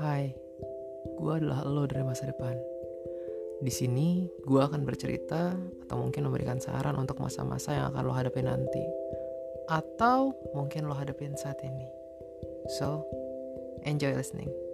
Hai, gue adalah lo dari masa depan. Di sini, gue akan bercerita atau mungkin memberikan saran untuk masa-masa yang akan lo hadapi nanti. Atau mungkin lo hadapin saat ini. So, enjoy listening.